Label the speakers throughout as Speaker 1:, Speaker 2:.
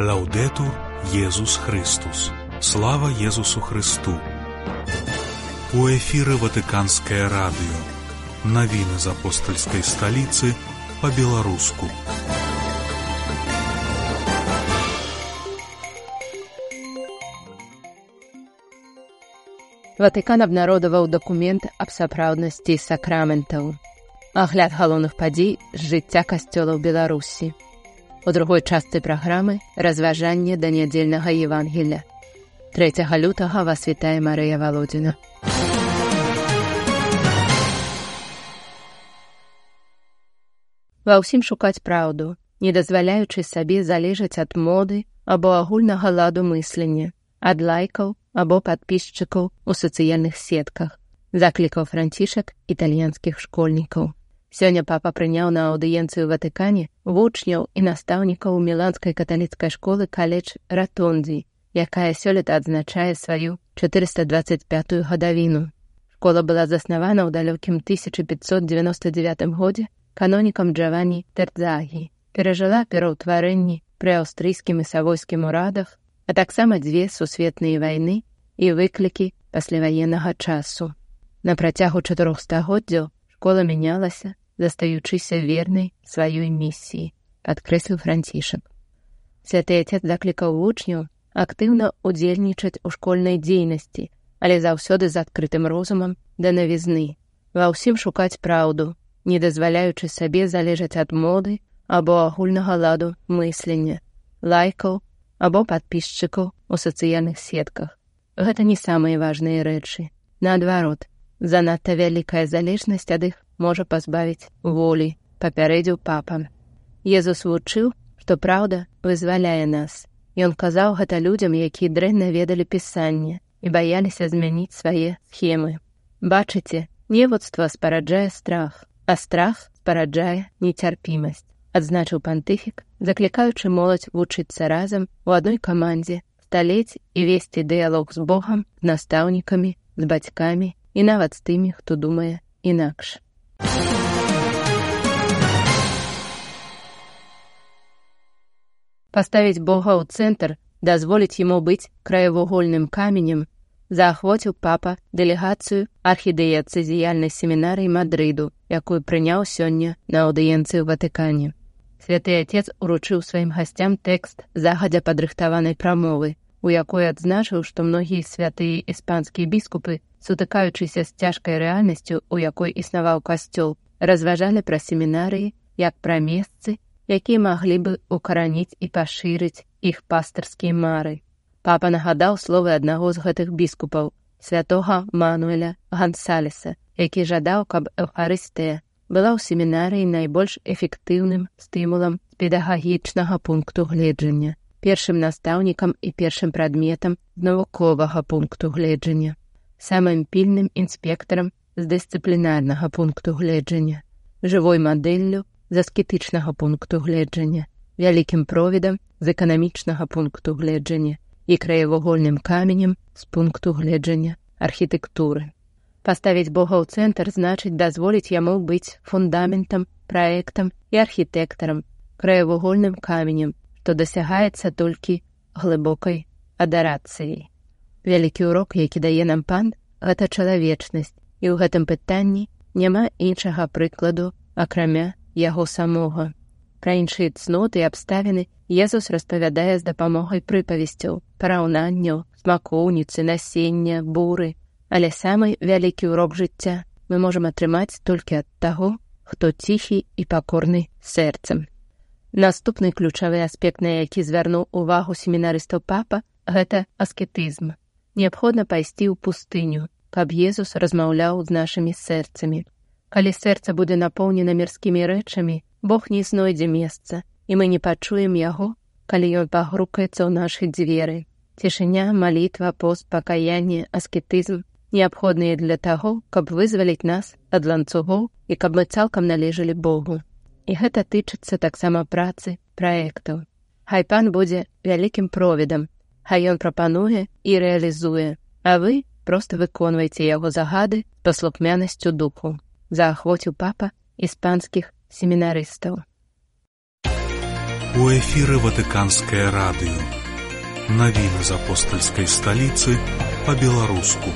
Speaker 1: Лаўдетур Езус Христус. Слава Езусу Христу. У эфіры Ватыканскае радыё. Навіны з апостальскай сталіцы па-беларуску.
Speaker 2: Ватыкан абнародаваў дакумент аб сапраўднасці сакраментаў. Агляд галоўных падзей з жыцця касцёлаў Беларусі. У другой частцы праграмы разважанне да нядзельнага Евангеля. 3 лютага вас вітае Марыя Володзіна. Ва ўсім шукаць праўду, не дазваляючы сабе залежаць ад моды або агульнага ладу мыслення, ад лайкаў або падпісчыкаў у сацыяльных сетках, заклікаў францішак італьянскіх школьнікаў. Сёння папа прыняў на аўдыенцыю Ватыкане вучняў і настаўнікаў міланскай каталіцкай школы каледж ратондзі, якая сёлета адзначае сваю 425 гадавіну. Школа была заснавана ў далёкім 1599 годзе канонікам Джавані Тэрдзагі, перажыла пераўтварэнні пры аўстрыйскім і савойскім урадах а таксама дзве сусветныя вайны і выклікі пасляваеннага часу. На працягу чатырох стагоддзяў школа мянялася, застаючыся вернай сваёй місіі, адкрэсліў францішак. Святы отец заклікаў вучняў актыўна удзельнічаць у школьнай дзейнасці, але заўсёды з адкрытым розумам да навізны, ва ўсім шукаць праўду, не дазваляючы сабе залежаць ад моды або агульнага ладу мыслення, лайкаў або падпісчыкаў у сацыяльных сетках. Гэта не самыя важныя рэчы. Наадварот, занадта вялікая залежнасць ад іх можа пазбавіць волі, папярэдзіў папа. Езус вучыў, што праўда вызваляе нас. Ён казаў гэта людзям, якія дрэнна ведалі пісанне і баяліся змяніць свае схемы. Бачыце, неводства спараджае страх, а страх спараджае нецярпімасць адзначыў пантыфік, заклікаючы моладзь вучыцца разам у адной камандзе, сталець і весці дыялог з Богам, настаўнікамі, з бацькамі і нават з тымі, хто думае інакш. Паставіць Бога ў цэнтр, дазволіць яму быць краевугольным каменем, заахвоціў папа дэлегацыю архідэяцызіяльнай семінарыі Мадрыду, якую прыняў сёння на аўдыенцыі ў Ватыкане. Святы отец уручыў сваім гасцям тэкст загадзя падрыхтаванай прамовы, у якой адзначыў, што многія святыя іспанскія біскупы, сутыкаючыся з цяжкай рэальнасцю, у якой існаваў касцёл, разважалі пра семінарыі як пра месцы, якія маглі бы укараніць і пашырыць іх пастарскія мары. Папа нагадаў словы аднаго з гэтых біскупаў святога Мануэля Гансалеса, які жадаў, каб эўхарыстыя была ў семінарыі найбольш эфектыўным стымулам педагагічнага пункту гледжання, першым настаўнікам і першым прадметам з навуковага пункту гледжання, самым пільным інспектарам з дысцыплінарнага пункту гледжання, жывой мадэллю з аскетычнага пункту гледжання, вялікім провідам з эканамічнага пункту гледжання і краевугольным каменем з пункту гледжання архітэктуры. Паставіць Бога ў цэнтр значыць дазволіць яму быць фундаментам, праектам і архітэктарам, краевугольным каменем, што дасягаецца толькі глыбокай адарацыяй. Вялікі ўрок, які дае нам пан, гэта чалавечнасць, і ў гэтым пытанні няма іншага прыкладу, акрамя яго самога. Пра іншыя цноты і абставіны Езус распавядае з дапамогай прыпавесцяў, параўнанняў, смакоўніцы, насення, буры, Але самы вялікі ўрок жыцця мы можам атрымаць толькі ад таго, хто ціхі і пакорны сэрцам. Наступны ключавы аспект, на які звярнуў увагу семінарыстаў папа, гэта аскетызм. Неабходна пайсці ў пустыню, каб Езус размаўляў з нашымі сэрцамі. Калі сэрца будзе напоўнена мірскімі рэчамі, Бог не знойдзе месца, і мы не пачуем яго, калі ён пагрукаецца ў нашы дзверы. Цішыня, малітва, пост, пакаянне, аскетызм неабходныя для таго, каб вызваліць нас ад ланцугоў і каб мы цалкам належалі Богу. І гэта тычыцца таксама працы праектаў. Хай пан будзе вялікім провідам, Хай ён прапануе і рэалізуе, а вы проста выконвайце яго загады паслухмянасцю духу, заахвоціў папа іспанскіх семінарыстаў.
Speaker 1: У эфіры ватыканскае радыё. Навіны з апостальскай сталіцы па-беларуску.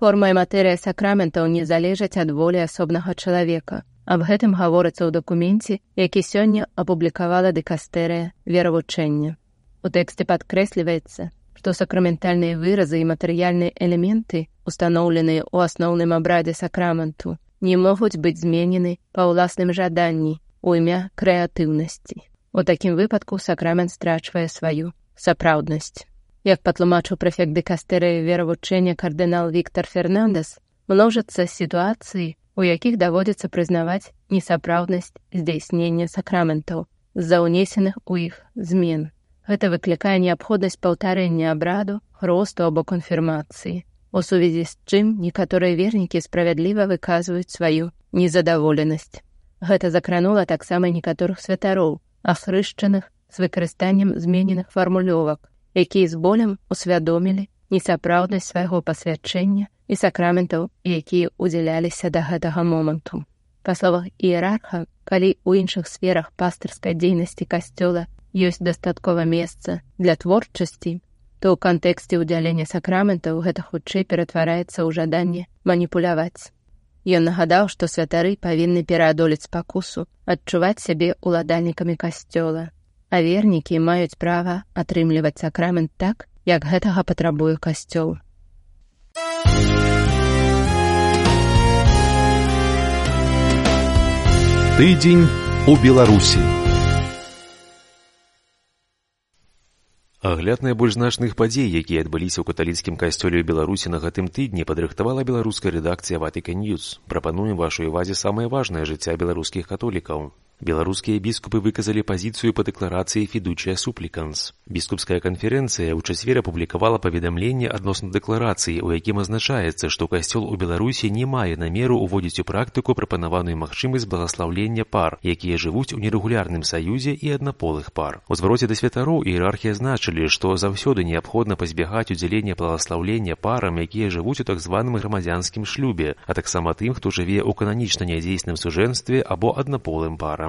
Speaker 2: Форма і матэрыя сакраментаў не залежаць ад волі асобнага чалавека. Аб гэтым гаворыцца ў дакуменце, які сёння апублікавала дэкастэрыя веравучэння. У тэксце падкрэсліваецца, што сакраментальныя выразы і матэрыяльныя элементы, устаноўленыя ў асноўным абрадзе сакраменту, не могуць быць зменены па ўласным жаданні у імя крэатыўнасці. У такім выпадку сакрамент страчвае сваю сапраўднасць. Як патлумачыў прэфект дэкастэрыі веравучэння кардынал Віктор Фернандес, множацца сітуацыі, у якіх даводзіцца прызнаваць несапраўднасць здзяйснення сакраментаў з-за ўнесеных у іх змен. Гэта выклікае неабходнасць паўтарэння абраду, росту або канфірмацыі, у сувязі з чым некаторыя вернікі справядліва выказваюць сваю незадаволенасць. Гэта закранула таксама некаторых святароў, ахрышчаных з выкарыстаннем змененых фармулёвак, якія з болем усвядомілі несапраўднасць свайго пасвячэння і сакраментаў, якія ўдзяляліся да гэтага моманту. Па словах іерарха, калі ў іншых сферах пастырскай дзейнасці касцёла ёсць дастаткова месца для творчасці, то ў кантэксце ўдзялення сакраментаў гэта хутчэй ператвараецца ў жаданне маніпуляваць. Ён нагадаў, што святары павінны пераадолець пакусу, адчуваць сябе ўладальнікамі касцёла, а вернікі маюць права атрымліваць сакрамент так, як гэтага патрабуе касцёл.
Speaker 3: Тыдзень у Беларусі. Агляд найбольш значных падзей, якія адбыліся ў каталіцкім касцёле ў Беларусі на гэтым тыдні падрыхтавала беларуская рэдакцыя Ватыка Ньюз. Прапануем вашай увазе самае важнае жыцця беларускіх католікаў. Беларускія біскупы выказалі пазіцыю па дэкларацыі фідучая супліканс. Біскупская канферэнцыя ў чацвер апублікавала паведамленне адносна дэкларацыі, у якім азначаецца, што касцёл у Беларусі не мае намеру ўводзіць у практыку прапанаваную магчымасць благаслаўлення пар, якія жывуць у нерэгулярным саюзе і аднаполых пар. У звароце да святароў іерархія значылі, што заўсёды неабходна пазбягаць удзялення благаслаўлення парам, якія жывуць у так званым грамадзянскім шлюбе, а таксама тым, хто жыве ў кананічна нядзейсным сужэнстве або аднаполым парам.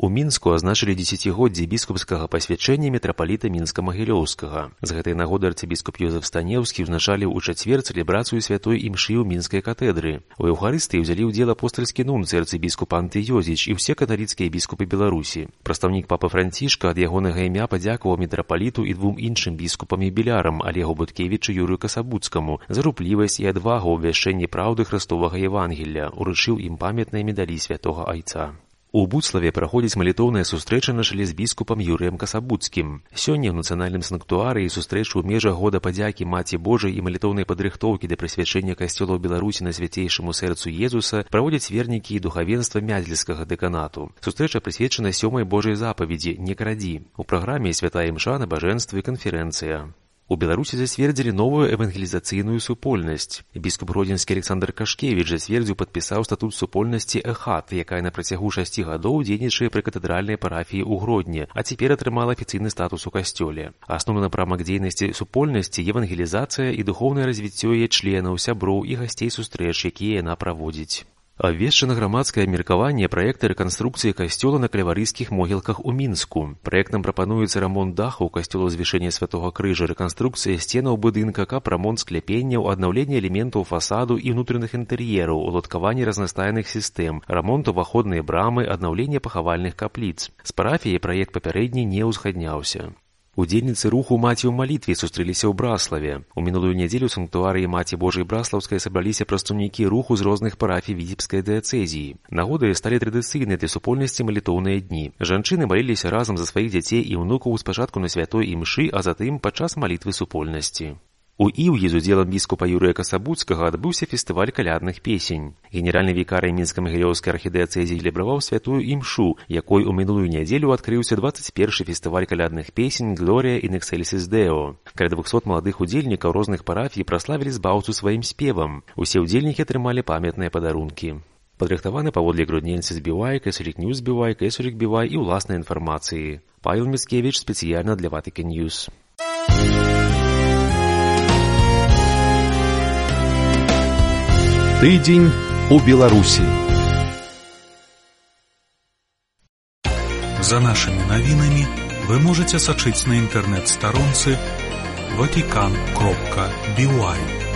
Speaker 3: У мінску азначылі дзесяцігоддзі біскупскага пасвячэння метрапаліта мінска-магілёўскага. З гэтай нагоды арцыбіскуп Ёзеф Станеўскі ўзначаліў у чацвер цэлебрацыю святой імшы ў мінскай катэдры. У еўхарысты ўзялі ўдзел апостальскі нунцы арцыбіскуп Антыёзіч і ўсе каталіцкія біскупы Беларусі. Прадстаўнік папы Францішка ад ягонага імя падзякаваў метрапаліту і двум іншым біскупам і білярам Алегу Буткевічу Юрыю Касабуцкаму за руплівасць і адвагу ў вяшчэнні праўды хрыстовага Евангелля, уручыў ім памятныя медалі святога айца. У Буцлаве праходзіць малітоўная сустрэча на чале з біскупам Юрыем Касабуцкім. Сёння ў нацыянальным санктуарыі сустрэчу ў межах года падзякі маці Божай і малітоўнай падрыхтоўкі да прысвячэння касцёла ў Беларусі на свяцейшаму сэрцу Езуса праводзяць вернікі і духавенства мядзельскага дэканату. Сустрэча прысвечана сёмай Божай запаведзі не крадзі. У праграме святая імша на бажэнствы і канферэнцыя. У Беларусі зацвердзілі новую евангелізацыйную супольнасць. Біскуп гродзенскі Александр Кашкевіч зацвердзіў падпісаў статут супольнасці Эхат, якая на працягу шасці гадоў дзейнічае пры катэдральнай парафіі ў Гродні, а цяпер атрымала афіцыйны статус у касцёле. Асноўны напрамак дзейнасці супольнасці евангелізацыя і духоўнае развіццё яе членаў, сяброў і гасцей сустрэч, якія яна праводзіць. Абвешчана грамадскае меркаванне праекта рэканструкцыі касцёла на кляварыйскіх могілках у мінску. Праектам прапануецца рамонт даху ў касцёлу звышэння святого крыжа, рэканструкцыя сценаў будынка, кап рамонт скляпенняў, аднаўленне элементаў фасаду і ўнутраных інтэр'ераў, уладкаванне разнастайных сістэм, рамонт уваходныя брамы, аднаўленне пахавальных капліц. З парафіяй праект папярэдні не ўзгадняўся. Удзельніцы руху маці ў малітве сустрэліся ў браславе. У мінулую нядзелю санктуарыі маці Божай браслаўскай сабраліся прадстаўнікі руху з розных парафій візіпскай дыяцэзіі. Нагодай сталі традыцыйныя для супольнасці малітоўныя дні. Жанчыны маліліся разам за сваіх дзяцей і ўнукаў спачатку на святой імшы, а затым падчас малітвы супольнасці. У Іўі з удзелам біскупа Юрыя Касабуцкага адбыўся фестываль калядных песень. Генеральны вікарый мінска-магілёўскай архідэцэзіі лебраваў святую імшу, якой у мінулую нядзелю адкрыўся 21 фестываль калядных песень Глорія і Нексельсіс Дэо. Каля 200 маладых удзельнікаў розных парафій праславілі збаўцу сваім спевам. Усе ўдзельнікі атрымалі памятныя падарункі. Падрыхтаваны паводле грудненцы збівай, кэсурік ньюс збівай, кэсурік бівай і ўласнай інфармацыі. Павел Міцкевіч спецыяльна для Ватыка Ньюс. Тыдзень у Беларусі.
Speaker 1: За нашими новинами вы можете сочить на интернет-сторонце vatican.by.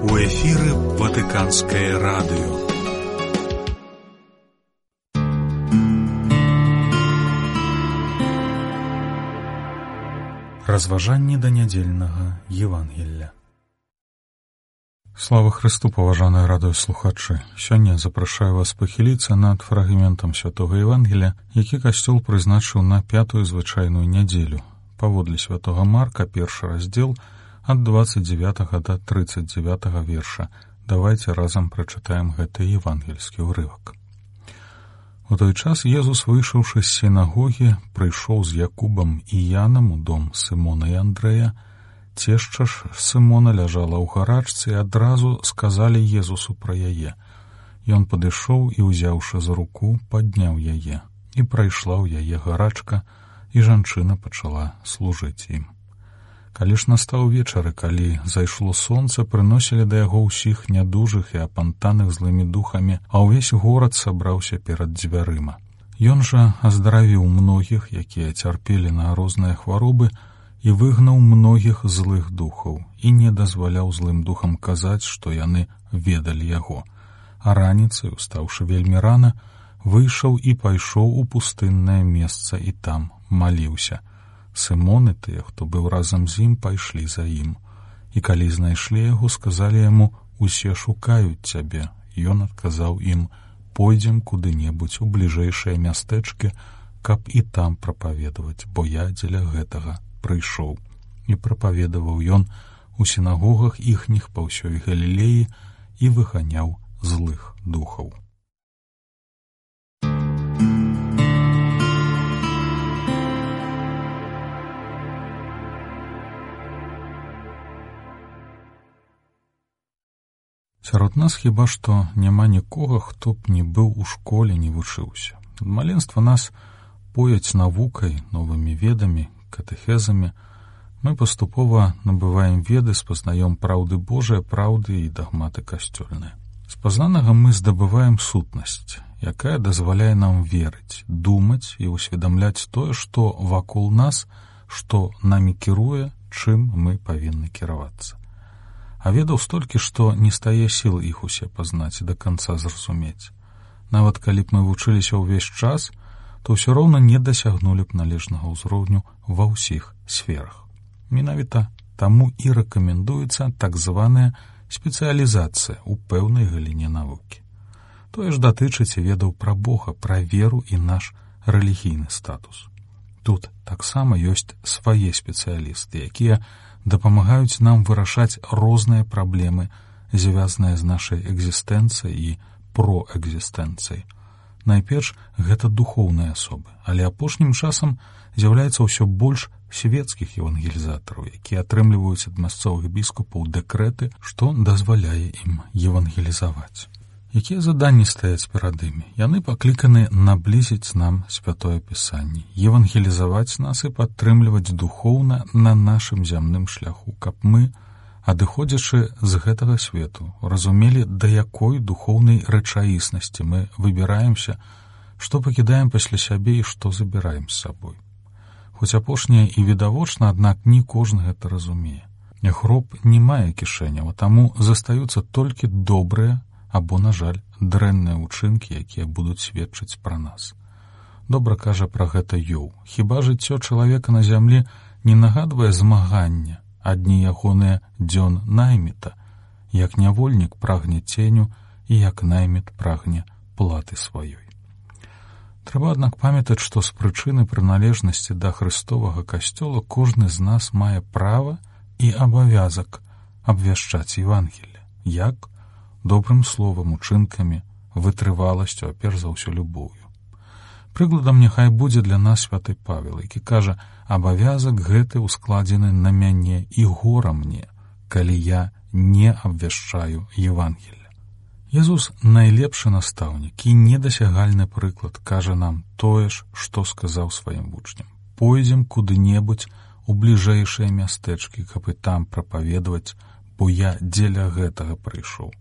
Speaker 1: У эфіры ватыканскае радыё. Разважанні да нядзельнага Евангелля. Слава Христу, паважаныя радыёслухачы. Сёння запрашаю вас пахіліцца над фрагментам святого Евангеля, які касцёл прызначыў на пятую звычайную нядзелю. Паводле святого Марка першы раздзел – ад 29 до 39 верша. Давайте разам прачытаем гэты евангельскі ўрывак. У той час Езус, выйшаўшы з сінагогі, прыйшоў з Якубам і Янам у дом Сымона і Андрэя. Цешча ж Сымона ляжала ў гарачцы і адразу сказалі Езусу пра яе. Ён падышоў і, узяўшы за руку, падняў яе, і прайшла ў яе гарачка, і жанчына пачала служыць ім. Калі ж настаў вечары, калі зайшло сонца, прыносілі да яго ўсіх нядужых і апантаных злымі духамі, а ўвесь горад сабраўся перад дзвярыма. Ён жа аздаравіў многіх, якія цярпелі на розныя хваробы і выгнаў многіх злых духаў і не дазваляў злым духам казаць, што яны ведалі яго. А раніцай, устаўшы вельмі рана, выйшаў і пайшоў у пустыннае месца і там маліўся. Сымоны тыя, хто быў разам з ім, пайшлі за ім. І калі знайшлі яго, сказалі яму: усе шукаюць цябе. Ён адказаў ім: пойдзем куды-небудзь у бліжэйшыя мястэчкі, каб і там прапаведаваць, бо я дзеля гэтага прыйшоў. І прапаведаваў ён у сінагогах іхніх па ўсёй галілеі і выганяў злых духаў. Сярод нас хіба што няма нікога, хто б не быў у школе не вучыўся. Маленства нас пояць навукай, новымі ведамі, катэхезамі. Мы паступова набываем веды, спазнаём праўды Божыя праўды і дагматы касцёльныя. З пазнанага мы здабываем сутнасць, якая дазваляе нам верыць, думаць і ўсведамляць тое, што вакол нас, што намі кіруе, чым мы павінны кіравацца а ведаў столькі, што не стае сіл іх усе пазнаць і да канца зразумець. Нават калі б мы вучыліся ўвесь час, то ўсё роўна не дасягнулі б належнага ўзроўню ва ўсіх сферах. Менавіта таму і рэкамендуецца так званая спецыялізацыя ў пэўнай галіне навукі. Тое ж датычыць ведаў пра Бога, пра веру і наш рэлігійны статус. Тут таксама ёсць свае спецыялісты, якія дапамагаюць нам вырашаць розныя праблемы, звязаныя з нашай экзістэнцыяй і проэкзістэнцыяй. Найперш гэта духоўныя асобы, але апошнім часам з'яўляецца ўсё больш свецкіх евангелізатараў, якія атрымліваюць ад мясцовых біскупаў дэкрэты, што дазваляе ім евангелізаваць. Якія заданні стаяць перад імі? Яны пакліканы наблізіць нам святое пісанне, евангелізаваць нас і падтрымліваць духоўна на нашым зямным шляху, каб мы, адыходзячы з гэтага свету, разумелі, да якой духоўнай рэчаіснасці мы выбіраемся, што пакідаем пасля сябе і што забіраем з сабой. Хоць апошняе і відавочна, аднак не кожны гэта разумее. Гроб не мае кішэняў, таму застаюцца толькі добрыя, або, на жаль, дрэнныя ўчынкі, якія будуць сведчыць пра нас. Добра кажа пра гэта ёў. Хіба жыццё чалавека на зямлі не нагадвае змагання, адні ягоныя дзён найміта, як нявольнік прагне ценю і як найміт прагне платы сваёй. Трэба, аднак памятаць, што з прычыны прыналежнасці да хрыстовага касцёла кожны з нас мае права і абавязак абвяшчаць Евангелле. Як? Добрым словам, учынкамі, вытрываласцю, а перш за ўсё любоўю. Прыкладам няхай будзе для нас святы Павел, які кажа: абавязак гэты ускладзены на мяне і гора мне, калі я не абвяшчаю Евангель. Езус найлепшы настаўнік і недасягальны прыклад кажа нам тое ж, што сказаў сваім вучням. Пойдзем куды-небудзь у бліжэйшыя мястэчкі, каб і там прапаведаваць, бо я дзеля гэтага прыйшоў.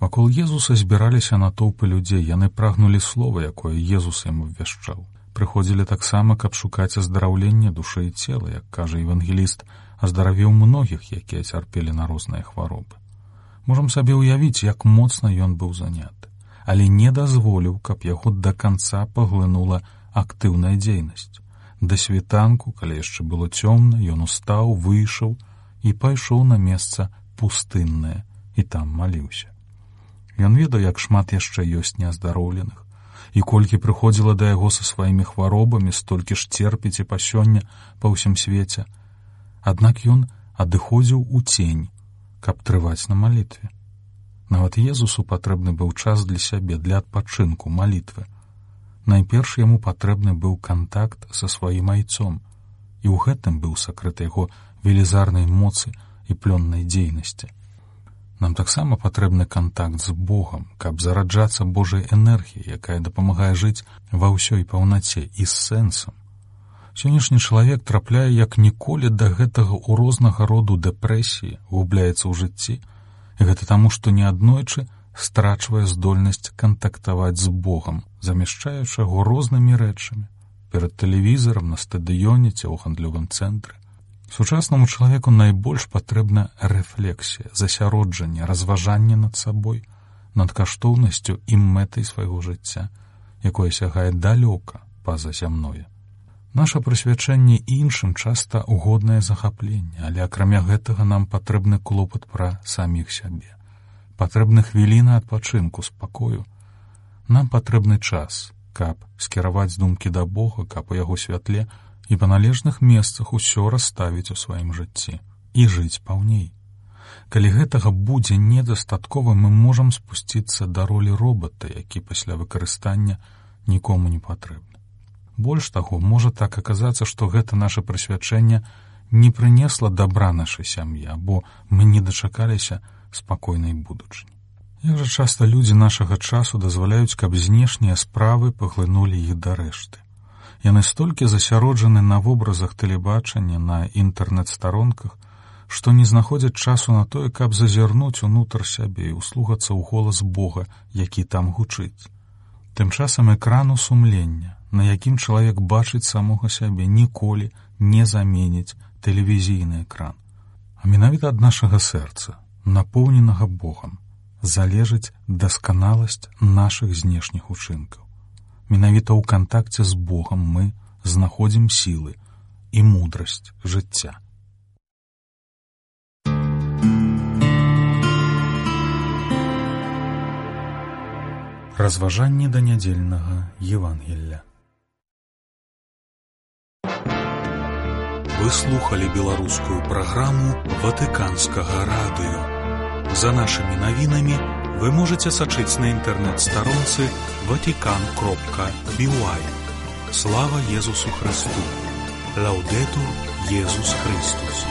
Speaker 1: Вакол Езуса збіраліся натоўпы людзей, яны прагнулі слова, якое Езус ім абвяшчаў. Прыходзілі таксама, каб шукаць аздараўленне душы і цела, як кажа евангеліст, аздаравіў многіх, якія цярпелі на розныя хваробы. Можам сабе ўявіць, як моцна ён быў заняты, але не дазволіў, каб яго да канца паглынула актыўная дзейнасць. Да світанку, калі яшчэ было цёмна, ён устаў, выйшаў і пайшоў на месца пустыннае і там маліўся. Ён ведаў, як шмат яшчэ ёсць неаздароўленых, і колькі прыходзіла да яго са сваімі хваробамі, столькі ж церпіць і па сёння па ўсім свеце. Аднак ён адыходзіў у цень, каб трываць на малітве. Нават Езусу патрэбны быў час для сябе для адпачынку малітвы. Найперш яму патрэбны быў кантакт са сваім айцом, і ў гэтым быў сакрыт яго велізарнай моцы і плённай дзейнасці. Нам таксама патрэбны кантакт з Богам, каб зараджацца Божай энергіяй, якая дапамагае жыць ва ўсёй паўнаце і з сэнсам. Сённяшні чалавек трапляе як ніколі да гэтага ў рознага роду дэпрэсіі губляецца ў жыцці. І гэта таму, што неаднойчы страчвае здольнасць кантактаваць з Богам, замяшчаючы яго рознымі рэчамі перад тэлевізарам на стадыёне ці ў гандлёвым цэнтры. Сучаснаму чалавеку найбольш патрэбна рэфлексія, засяроджанне, разважанне над сабой, над каштоўнасцю і мэтай свайго жыцця, якое сягае далёка па-за зямное. Наша прысвячэнне іншым часта угоднае захапленне, але акрамя гэтага нам патрэбны клопат пра саміх сябе. Патрэбны хвіліна адпачынку спакою. Нам патрэбны час, каб скіраваць думкі да Бога, каб у яго святле і па належных месцах усё расставіць у сваім жыцці і жыць паўней. Калі гэтага будзе недастаткова, мы можам спусціцца да ролі робата, які пасля выкарыстання нікому не патрэбны. Больш таго, можа так аказацца, што гэта наше прысвячэнне не прынесла добра нашай сям'і, бо мы не дачакаліся спакойнай будучыні. Як жа часта людзі нашага часу дазваляюць, каб знешнія справы паглынулі іх да рэшты. Яны столькі засяроджаны на вобразах тэлебачання на інтэрнэт-старонках, што не знаходзяць часу на тое, каб зазірнуць унутр сябе і услугацца ў голас Бога, які там гучыць. Тым часам экрану сумлення, на якім чалавек бачыць самога сябе ніколі не заменіць тэлевізійны экран. А менавіта ад нашага сэрца, напоўненага Богам, залежыць дасканаласць нашых знешніх учынкаў. Менавіта ў кантакце з Богам мы знаходзім сілы і мудрасць жыцця. Разважанне да нядзельнага Евангелля.
Speaker 4: Вы слухали беларускую праграму ватыканскага радыё. За нашымі навінамі вы можете сачыць на інтэрнэт-старонцы ватикан кропка бівай. Слава Езусу Христу! Лаўдету Езус Христус!